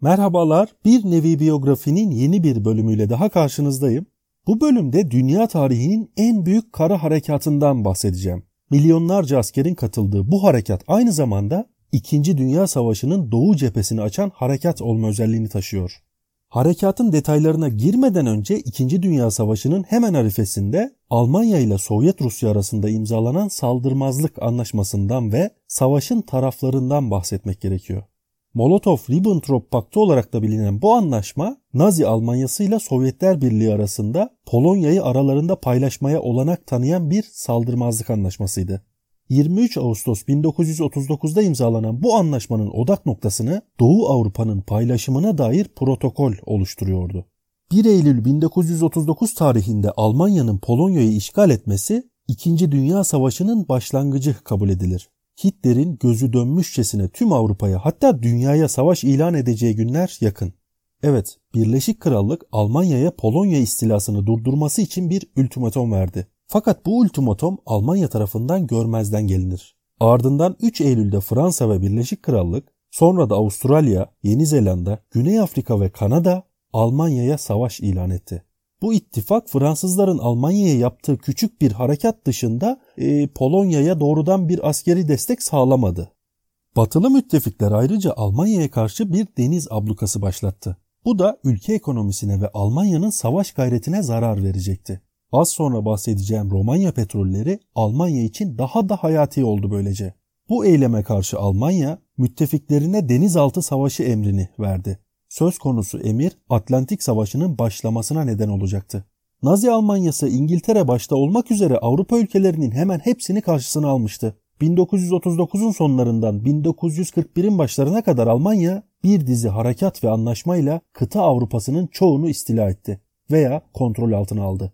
Merhabalar, bir nevi biyografinin yeni bir bölümüyle daha karşınızdayım. Bu bölümde dünya tarihinin en büyük kara harekatından bahsedeceğim. Milyonlarca askerin katıldığı bu harekat aynı zamanda İkinci Dünya Savaşı'nın doğu cephesini açan harekat olma özelliğini taşıyor. Harekatın detaylarına girmeden önce İkinci Dünya Savaşı'nın hemen arifesinde Almanya ile Sovyet Rusya arasında imzalanan saldırmazlık anlaşmasından ve savaşın taraflarından bahsetmek gerekiyor. Molotov-Ribbentrop Paktı olarak da bilinen bu anlaşma Nazi Almanyası ile Sovyetler Birliği arasında Polonya'yı aralarında paylaşmaya olanak tanıyan bir saldırmazlık anlaşmasıydı. 23 Ağustos 1939'da imzalanan bu anlaşmanın odak noktasını Doğu Avrupa'nın paylaşımına dair protokol oluşturuyordu. 1 Eylül 1939 tarihinde Almanya'nın Polonya'yı işgal etmesi 2. Dünya Savaşı'nın başlangıcı kabul edilir. Hitler'in gözü dönmüşçesine tüm Avrupa'ya hatta dünyaya savaş ilan edeceği günler yakın. Evet, Birleşik Krallık Almanya'ya Polonya istilasını durdurması için bir ultimatom verdi. Fakat bu ultimatom Almanya tarafından görmezden gelinir. Ardından 3 Eylül'de Fransa ve Birleşik Krallık, sonra da Avustralya, Yeni Zelanda, Güney Afrika ve Kanada Almanya'ya savaş ilan etti. Bu ittifak Fransızların Almanya'ya yaptığı küçük bir harekat dışında e, Polonya'ya doğrudan bir askeri destek sağlamadı. Batılı müttefikler ayrıca Almanya'ya karşı bir deniz ablukası başlattı. Bu da ülke ekonomisine ve Almanya'nın savaş gayretine zarar verecekti. Az sonra bahsedeceğim Romanya petrolleri Almanya için daha da hayati oldu böylece. Bu eyleme karşı Almanya müttefiklerine denizaltı savaşı emrini verdi. Söz konusu emir Atlantik Savaşı'nın başlamasına neden olacaktı. Nazi Almanyası İngiltere başta olmak üzere Avrupa ülkelerinin hemen hepsini karşısına almıştı. 1939'un sonlarından 1941'in başlarına kadar Almanya bir dizi harekat ve anlaşmayla kıta Avrupa'sının çoğunu istila etti veya kontrol altına aldı.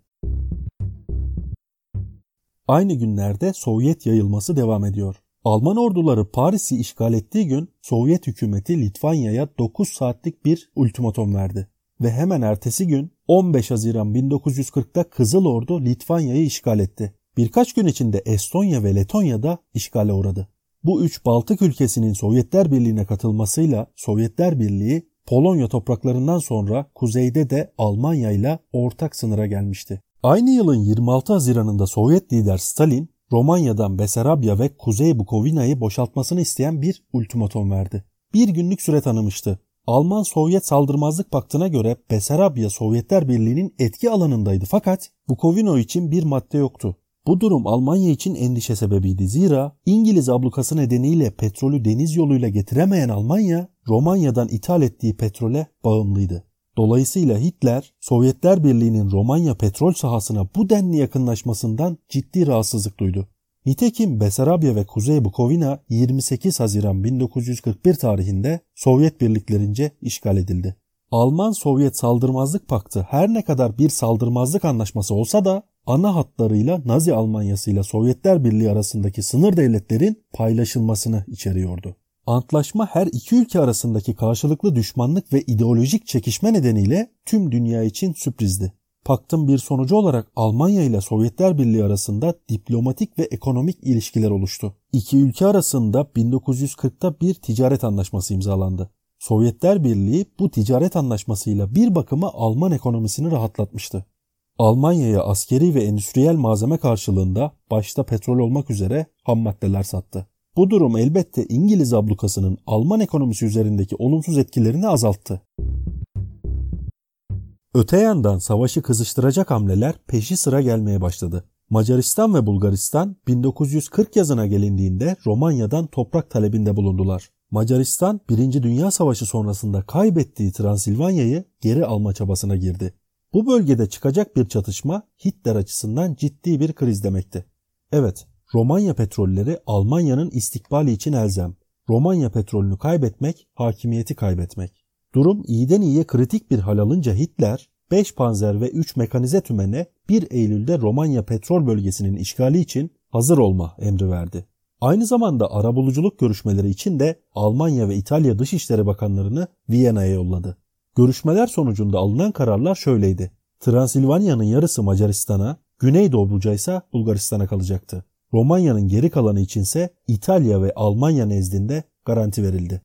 Aynı günlerde Sovyet yayılması devam ediyor. Alman orduları Paris'i işgal ettiği gün Sovyet hükümeti Litvanya'ya 9 saatlik bir ultimatom verdi. Ve hemen ertesi gün 15 Haziran 1940'da Kızıl Ordu Litvanya'yı işgal etti. Birkaç gün içinde Estonya ve Letonya da işgale uğradı. Bu üç Baltık ülkesinin Sovyetler Birliği'ne katılmasıyla Sovyetler Birliği Polonya topraklarından sonra kuzeyde de Almanya ile ortak sınıra gelmişti. Aynı yılın 26 Haziran'ında Sovyet lider Stalin, Romanya'dan Besarabya ve Kuzey Bukovina'yı boşaltmasını isteyen bir ultimatom verdi. Bir günlük süre tanımıştı. Alman-Sovyet saldırmazlık paktına göre Besarabya Sovyetler Birliği'nin etki alanındaydı fakat Bukovino için bir madde yoktu. Bu durum Almanya için endişe sebebiydi. Zira İngiliz ablukası nedeniyle petrolü deniz yoluyla getiremeyen Almanya, Romanya'dan ithal ettiği petrole bağımlıydı. Dolayısıyla Hitler, Sovyetler Birliği'nin Romanya petrol sahasına bu denli yakınlaşmasından ciddi rahatsızlık duydu. Nitekim Besarabya ve Kuzey Bukovina 28 Haziran 1941 tarihinde Sovyet birliklerince işgal edildi. Alman-Sovyet saldırmazlık paktı her ne kadar bir saldırmazlık anlaşması olsa da ana hatlarıyla Nazi Almanyası ile Sovyetler Birliği arasındaki sınır devletlerin paylaşılmasını içeriyordu. Antlaşma her iki ülke arasındaki karşılıklı düşmanlık ve ideolojik çekişme nedeniyle tüm dünya için sürprizdi. Paktın bir sonucu olarak Almanya ile Sovyetler Birliği arasında diplomatik ve ekonomik ilişkiler oluştu. İki ülke arasında 1940'ta bir ticaret anlaşması imzalandı. Sovyetler Birliği bu ticaret anlaşmasıyla bir bakıma Alman ekonomisini rahatlatmıştı. Almanya'ya askeri ve endüstriyel malzeme karşılığında başta petrol olmak üzere ham maddeler sattı. Bu durum elbette İngiliz ablukasının Alman ekonomisi üzerindeki olumsuz etkilerini azalttı. Öte yandan savaşı kızıştıracak hamleler peşi sıra gelmeye başladı. Macaristan ve Bulgaristan 1940 yazına gelindiğinde Romanya'dan toprak talebinde bulundular. Macaristan 1. Dünya Savaşı sonrasında kaybettiği Transilvanya'yı geri alma çabasına girdi. Bu bölgede çıkacak bir çatışma Hitler açısından ciddi bir kriz demekti. Evet, Romanya petrolleri Almanya'nın istikbali için elzem. Romanya petrolünü kaybetmek, hakimiyeti kaybetmek. Durum iyiden iyiye kritik bir hal alınca Hitler 5 panzer ve 3 mekanize tümene 1 Eylül'de Romanya petrol bölgesinin işgali için hazır olma emri verdi. Aynı zamanda arabuluculuk görüşmeleri için de Almanya ve İtalya Dışişleri Bakanlarını Viyana'ya yolladı. Görüşmeler sonucunda alınan kararlar şöyleydi. Transilvanya'nın yarısı Macaristan'a, Güneydoğu ise Bulgaristan'a kalacaktı. Romanya'nın geri kalanı içinse İtalya ve Almanya nezdinde garanti verildi.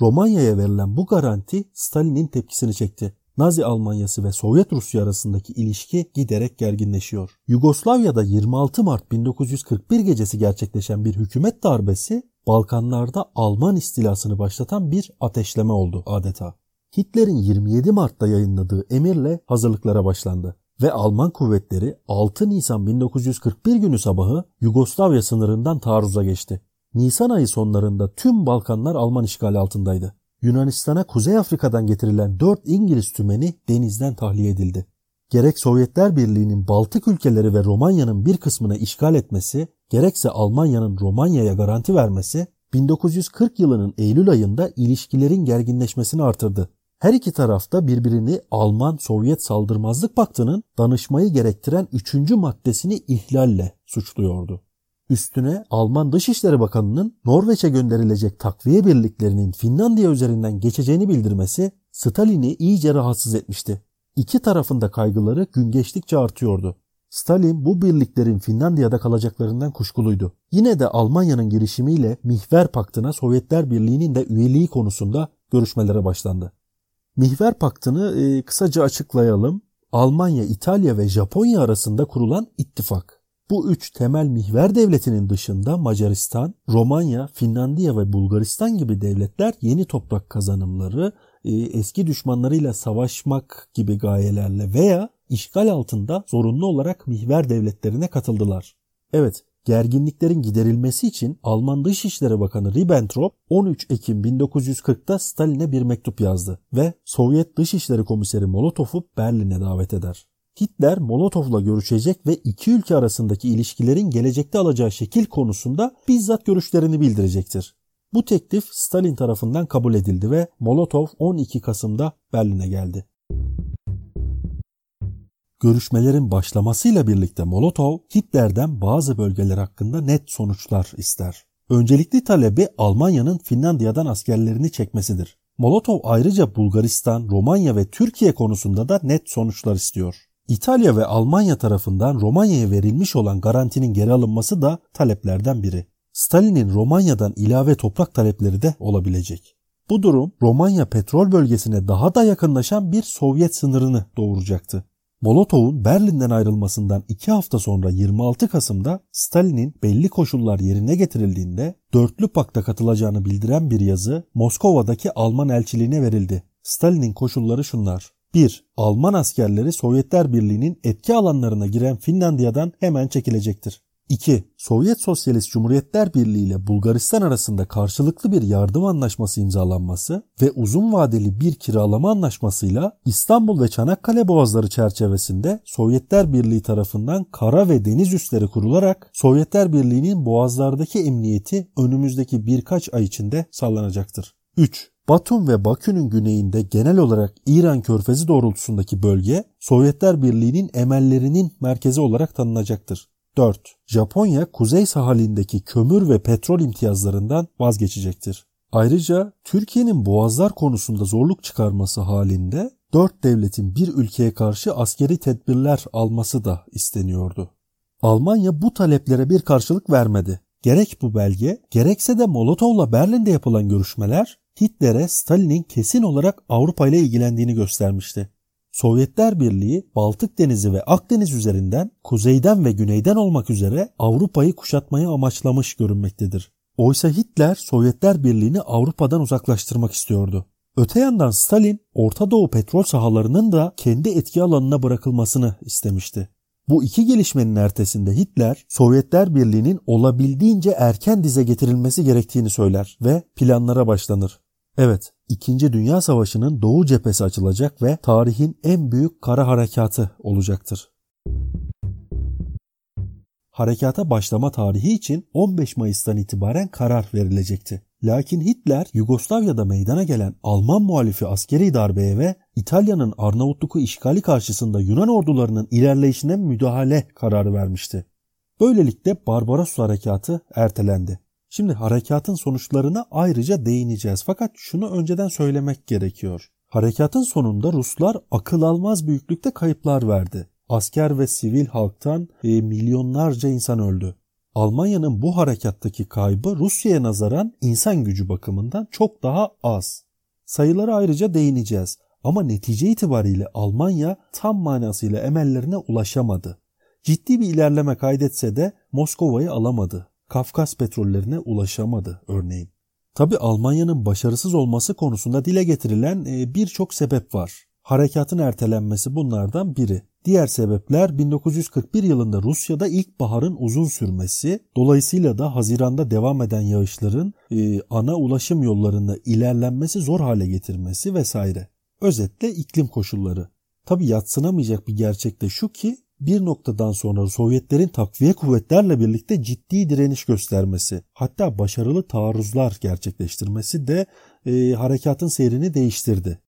Romanya'ya verilen bu garanti Stalin'in tepkisini çekti. Nazi Almanyası ve Sovyet Rusya arasındaki ilişki giderek gerginleşiyor. Yugoslavya'da 26 Mart 1941 gecesi gerçekleşen bir hükümet darbesi Balkanlarda Alman istilasını başlatan bir ateşleme oldu adeta. Hitler'in 27 Mart'ta yayınladığı emirle hazırlıklara başlandı ve Alman kuvvetleri 6 Nisan 1941 günü sabahı Yugoslavya sınırından taarruza geçti. Nisan ayı sonlarında tüm Balkanlar Alman işgali altındaydı. Yunanistan'a Kuzey Afrika'dan getirilen 4 İngiliz tümeni denizden tahliye edildi. Gerek Sovyetler Birliği'nin Baltık ülkeleri ve Romanya'nın bir kısmını işgal etmesi, gerekse Almanya'nın Romanya'ya garanti vermesi 1940 yılının Eylül ayında ilişkilerin gerginleşmesini artırdı. Her iki tarafta birbirini Alman-Sovyet saldırmazlık paktının danışmayı gerektiren 3. maddesini ihlalle suçluyordu. Üstüne Alman Dışişleri Bakanı'nın Norveç'e gönderilecek takviye birliklerinin Finlandiya üzerinden geçeceğini bildirmesi Stalin'i iyice rahatsız etmişti. İki tarafında kaygıları gün geçtikçe artıyordu. Stalin bu birliklerin Finlandiya'da kalacaklarından kuşkuluydu. Yine de Almanya'nın girişimiyle Mihver Paktı'na Sovyetler Birliği'nin de üyeliği konusunda görüşmelere başlandı. Mihver Paktı'nı e, kısaca açıklayalım. Almanya, İtalya ve Japonya arasında kurulan ittifak. Bu üç temel mihver devletinin dışında Macaristan, Romanya, Finlandiya ve Bulgaristan gibi devletler yeni toprak kazanımları, e, eski düşmanlarıyla savaşmak gibi gayelerle veya işgal altında zorunlu olarak mihver devletlerine katıldılar. Evet, gerginliklerin giderilmesi için Alman Dışişleri Bakanı Ribbentrop 13 Ekim 1940'ta Stalin'e bir mektup yazdı ve Sovyet Dışişleri Komiseri Molotov'u Berlin'e davet eder. Hitler Molotov'la görüşecek ve iki ülke arasındaki ilişkilerin gelecekte alacağı şekil konusunda bizzat görüşlerini bildirecektir. Bu teklif Stalin tarafından kabul edildi ve Molotov 12 Kasım'da Berlin'e geldi. Görüşmelerin başlamasıyla birlikte Molotov Hitler'den bazı bölgeler hakkında net sonuçlar ister. Öncelikli talebi Almanya'nın Finlandiya'dan askerlerini çekmesidir. Molotov ayrıca Bulgaristan, Romanya ve Türkiye konusunda da net sonuçlar istiyor. İtalya ve Almanya tarafından Romanya'ya verilmiş olan garantinin geri alınması da taleplerden biri. Stalin'in Romanya'dan ilave toprak talepleri de olabilecek. Bu durum Romanya petrol bölgesine daha da yakınlaşan bir Sovyet sınırını doğuracaktı. Molotov'un Berlin'den ayrılmasından iki hafta sonra 26 Kasım'da Stalin'in belli koşullar yerine getirildiğinde dörtlü pakta katılacağını bildiren bir yazı Moskova'daki Alman elçiliğine verildi. Stalin'in koşulları şunlar. 1. Alman askerleri Sovyetler Birliği'nin etki alanlarına giren Finlandiya'dan hemen çekilecektir. 2. Sovyet Sosyalist Cumhuriyetler Birliği ile Bulgaristan arasında karşılıklı bir yardım anlaşması imzalanması ve uzun vadeli bir kiralama anlaşmasıyla İstanbul ve Çanakkale boğazları çerçevesinde Sovyetler Birliği tarafından kara ve deniz üsleri kurularak Sovyetler Birliği'nin boğazlardaki emniyeti önümüzdeki birkaç ay içinde sağlanacaktır. 3. Batum ve Bakü'nün güneyinde genel olarak İran körfezi doğrultusundaki bölge Sovyetler Birliği'nin emellerinin merkezi olarak tanınacaktır. 4. Japonya kuzey sahilindeki kömür ve petrol imtiyazlarından vazgeçecektir. Ayrıca Türkiye'nin boğazlar konusunda zorluk çıkarması halinde dört devletin bir ülkeye karşı askeri tedbirler alması da isteniyordu. Almanya bu taleplere bir karşılık vermedi. Gerek bu belge, gerekse de Molotov'la Berlin'de yapılan görüşmeler Hitler'e Stalin'in kesin olarak Avrupa ile ilgilendiğini göstermişti. Sovyetler Birliği Baltık Denizi ve Akdeniz üzerinden kuzeyden ve güneyden olmak üzere Avrupa'yı kuşatmayı amaçlamış görünmektedir. Oysa Hitler Sovyetler Birliği'ni Avrupa'dan uzaklaştırmak istiyordu. Öte yandan Stalin Orta Doğu petrol sahalarının da kendi etki alanına bırakılmasını istemişti. Bu iki gelişmenin ertesinde Hitler Sovyetler Birliği'nin olabildiğince erken dize getirilmesi gerektiğini söyler ve planlara başlanır. Evet, İkinci Dünya Savaşı'nın Doğu cephesi açılacak ve tarihin en büyük kara harekatı olacaktır. Harekata başlama tarihi için 15 Mayıs'tan itibaren karar verilecekti. Lakin Hitler Yugoslavya'da meydana gelen Alman muhalifi askeri darbeye ve İtalya'nın Arnavutluk'u işgali karşısında Yunan ordularının ilerleyişine müdahale kararı vermişti. Böylelikle Barbaros harekatı ertelendi. Şimdi harekatın sonuçlarına ayrıca değineceğiz. Fakat şunu önceden söylemek gerekiyor. Harekatın sonunda Ruslar akıl almaz büyüklükte kayıplar verdi. Asker ve sivil halktan e, milyonlarca insan öldü. Almanya'nın bu harekattaki kaybı Rusya'ya nazaran insan gücü bakımından çok daha az. Sayılara ayrıca değineceğiz ama netice itibariyle Almanya tam manasıyla emellerine ulaşamadı. Ciddi bir ilerleme kaydetse de Moskova'yı alamadı. Kafkas petrollerine ulaşamadı örneğin. Tabi Almanya'nın başarısız olması konusunda dile getirilen e, birçok sebep var. Harekatın ertelenmesi bunlardan biri. Diğer sebepler 1941 yılında Rusya'da ilkbaharın uzun sürmesi, dolayısıyla da Haziran'da devam eden yağışların e, ana ulaşım yollarında ilerlenmesi zor hale getirmesi vesaire. Özetle iklim koşulları. Tabi yatsınamayacak bir gerçek de şu ki bir noktadan sonra Sovyetlerin takviye kuvvetlerle birlikte ciddi direniş göstermesi, hatta başarılı taarruzlar gerçekleştirmesi de e, harekatın seyrini değiştirdi.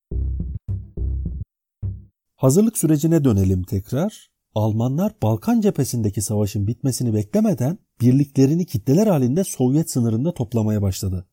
Hazırlık sürecine dönelim tekrar. Almanlar Balkan cephesindeki savaşın bitmesini beklemeden birliklerini kitleler halinde Sovyet sınırında toplamaya başladı.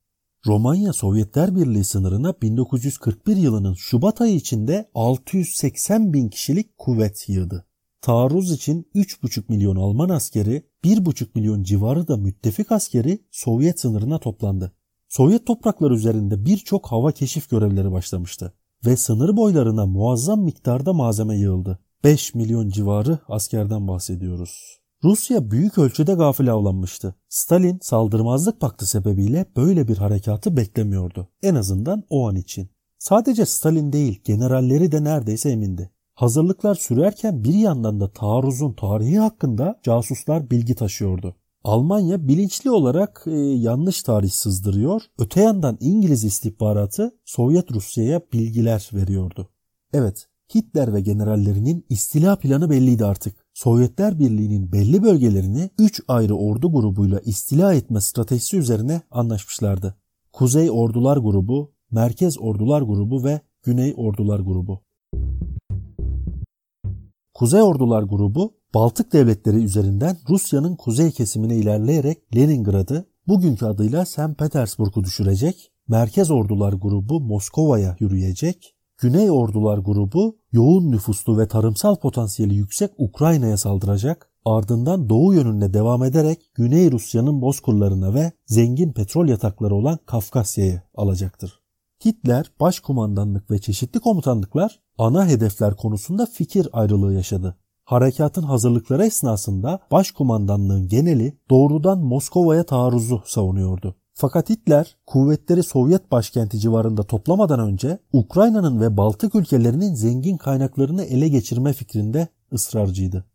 Romanya Sovyetler Birliği sınırına 1941 yılının Şubat ayı içinde 680 bin kişilik kuvvet yığdı. Taarruz için 3,5 milyon Alman askeri, 1,5 milyon civarı da müttefik askeri Sovyet sınırına toplandı. Sovyet toprakları üzerinde birçok hava keşif görevleri başlamıştı ve sınır boylarına muazzam miktarda malzeme yığıldı. 5 milyon civarı askerden bahsediyoruz. Rusya büyük ölçüde gafil avlanmıştı. Stalin saldırmazlık paktı sebebiyle böyle bir harekatı beklemiyordu. En azından o an için. Sadece Stalin değil generalleri de neredeyse emindi. Hazırlıklar sürerken bir yandan da taarruzun tarihi hakkında casuslar bilgi taşıyordu. Almanya bilinçli olarak e, yanlış tarih sızdırıyor. Öte yandan İngiliz istihbaratı Sovyet Rusya'ya bilgiler veriyordu. Evet, Hitler ve generallerinin istila planı belliydi artık. Sovyetler Birliği'nin belli bölgelerini 3 ayrı ordu grubuyla istila etme stratejisi üzerine anlaşmışlardı. Kuzey Ordular Grubu, Merkez Ordular Grubu ve Güney Ordular Grubu. Kuzey Ordular Grubu Baltık devletleri üzerinden Rusya'nın kuzey kesimine ilerleyerek Leningrad'ı bugünkü adıyla St. Petersburg'u düşürecek, Merkez Ordular Grubu Moskova'ya yürüyecek, Güney Ordular Grubu yoğun nüfuslu ve tarımsal potansiyeli yüksek Ukrayna'ya saldıracak, ardından doğu yönünde devam ederek Güney Rusya'nın bozkırlarına ve zengin petrol yatakları olan Kafkasya'yı alacaktır. Hitler başkumandanlık ve çeşitli komutanlıklar ana hedefler konusunda fikir ayrılığı yaşadı. Harekatın hazırlıkları esnasında başkumandanlığın geneli doğrudan Moskova'ya taarruzu savunuyordu. Fakat Hitler kuvvetleri Sovyet başkenti civarında toplamadan önce Ukrayna'nın ve Baltık ülkelerinin zengin kaynaklarını ele geçirme fikrinde ısrarcıydı.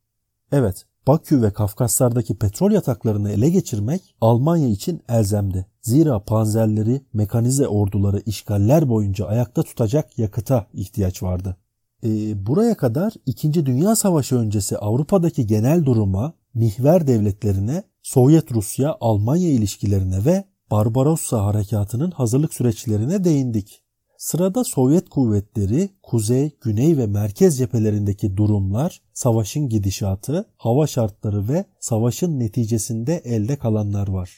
Evet, Bakü ve Kafkaslardaki petrol yataklarını ele geçirmek Almanya için elzemdi. Zira panzerleri, mekanize orduları işgaller boyunca ayakta tutacak yakıta ihtiyaç vardı. E, buraya kadar 2. Dünya Savaşı öncesi Avrupa'daki genel duruma, mihver devletlerine, Sovyet Rusya Almanya ilişkilerine ve Barbarossa harekatının hazırlık süreçlerine değindik. Sırada Sovyet kuvvetleri, kuzey, güney ve merkez cephelerindeki durumlar, savaşın gidişatı, hava şartları ve savaşın neticesinde elde kalanlar var.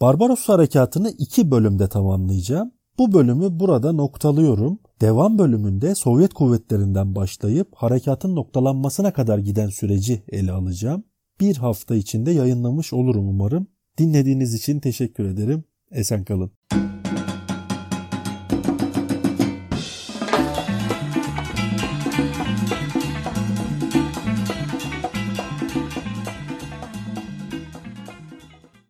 Barbaros harekatını iki bölümde tamamlayacağım. Bu bölümü burada noktalıyorum. Devam bölümünde Sovyet kuvvetlerinden başlayıp harekatın noktalanmasına kadar giden süreci ele alacağım. Bir hafta içinde yayınlamış olurum umarım. Dinlediğiniz için teşekkür ederim. Esen kalın.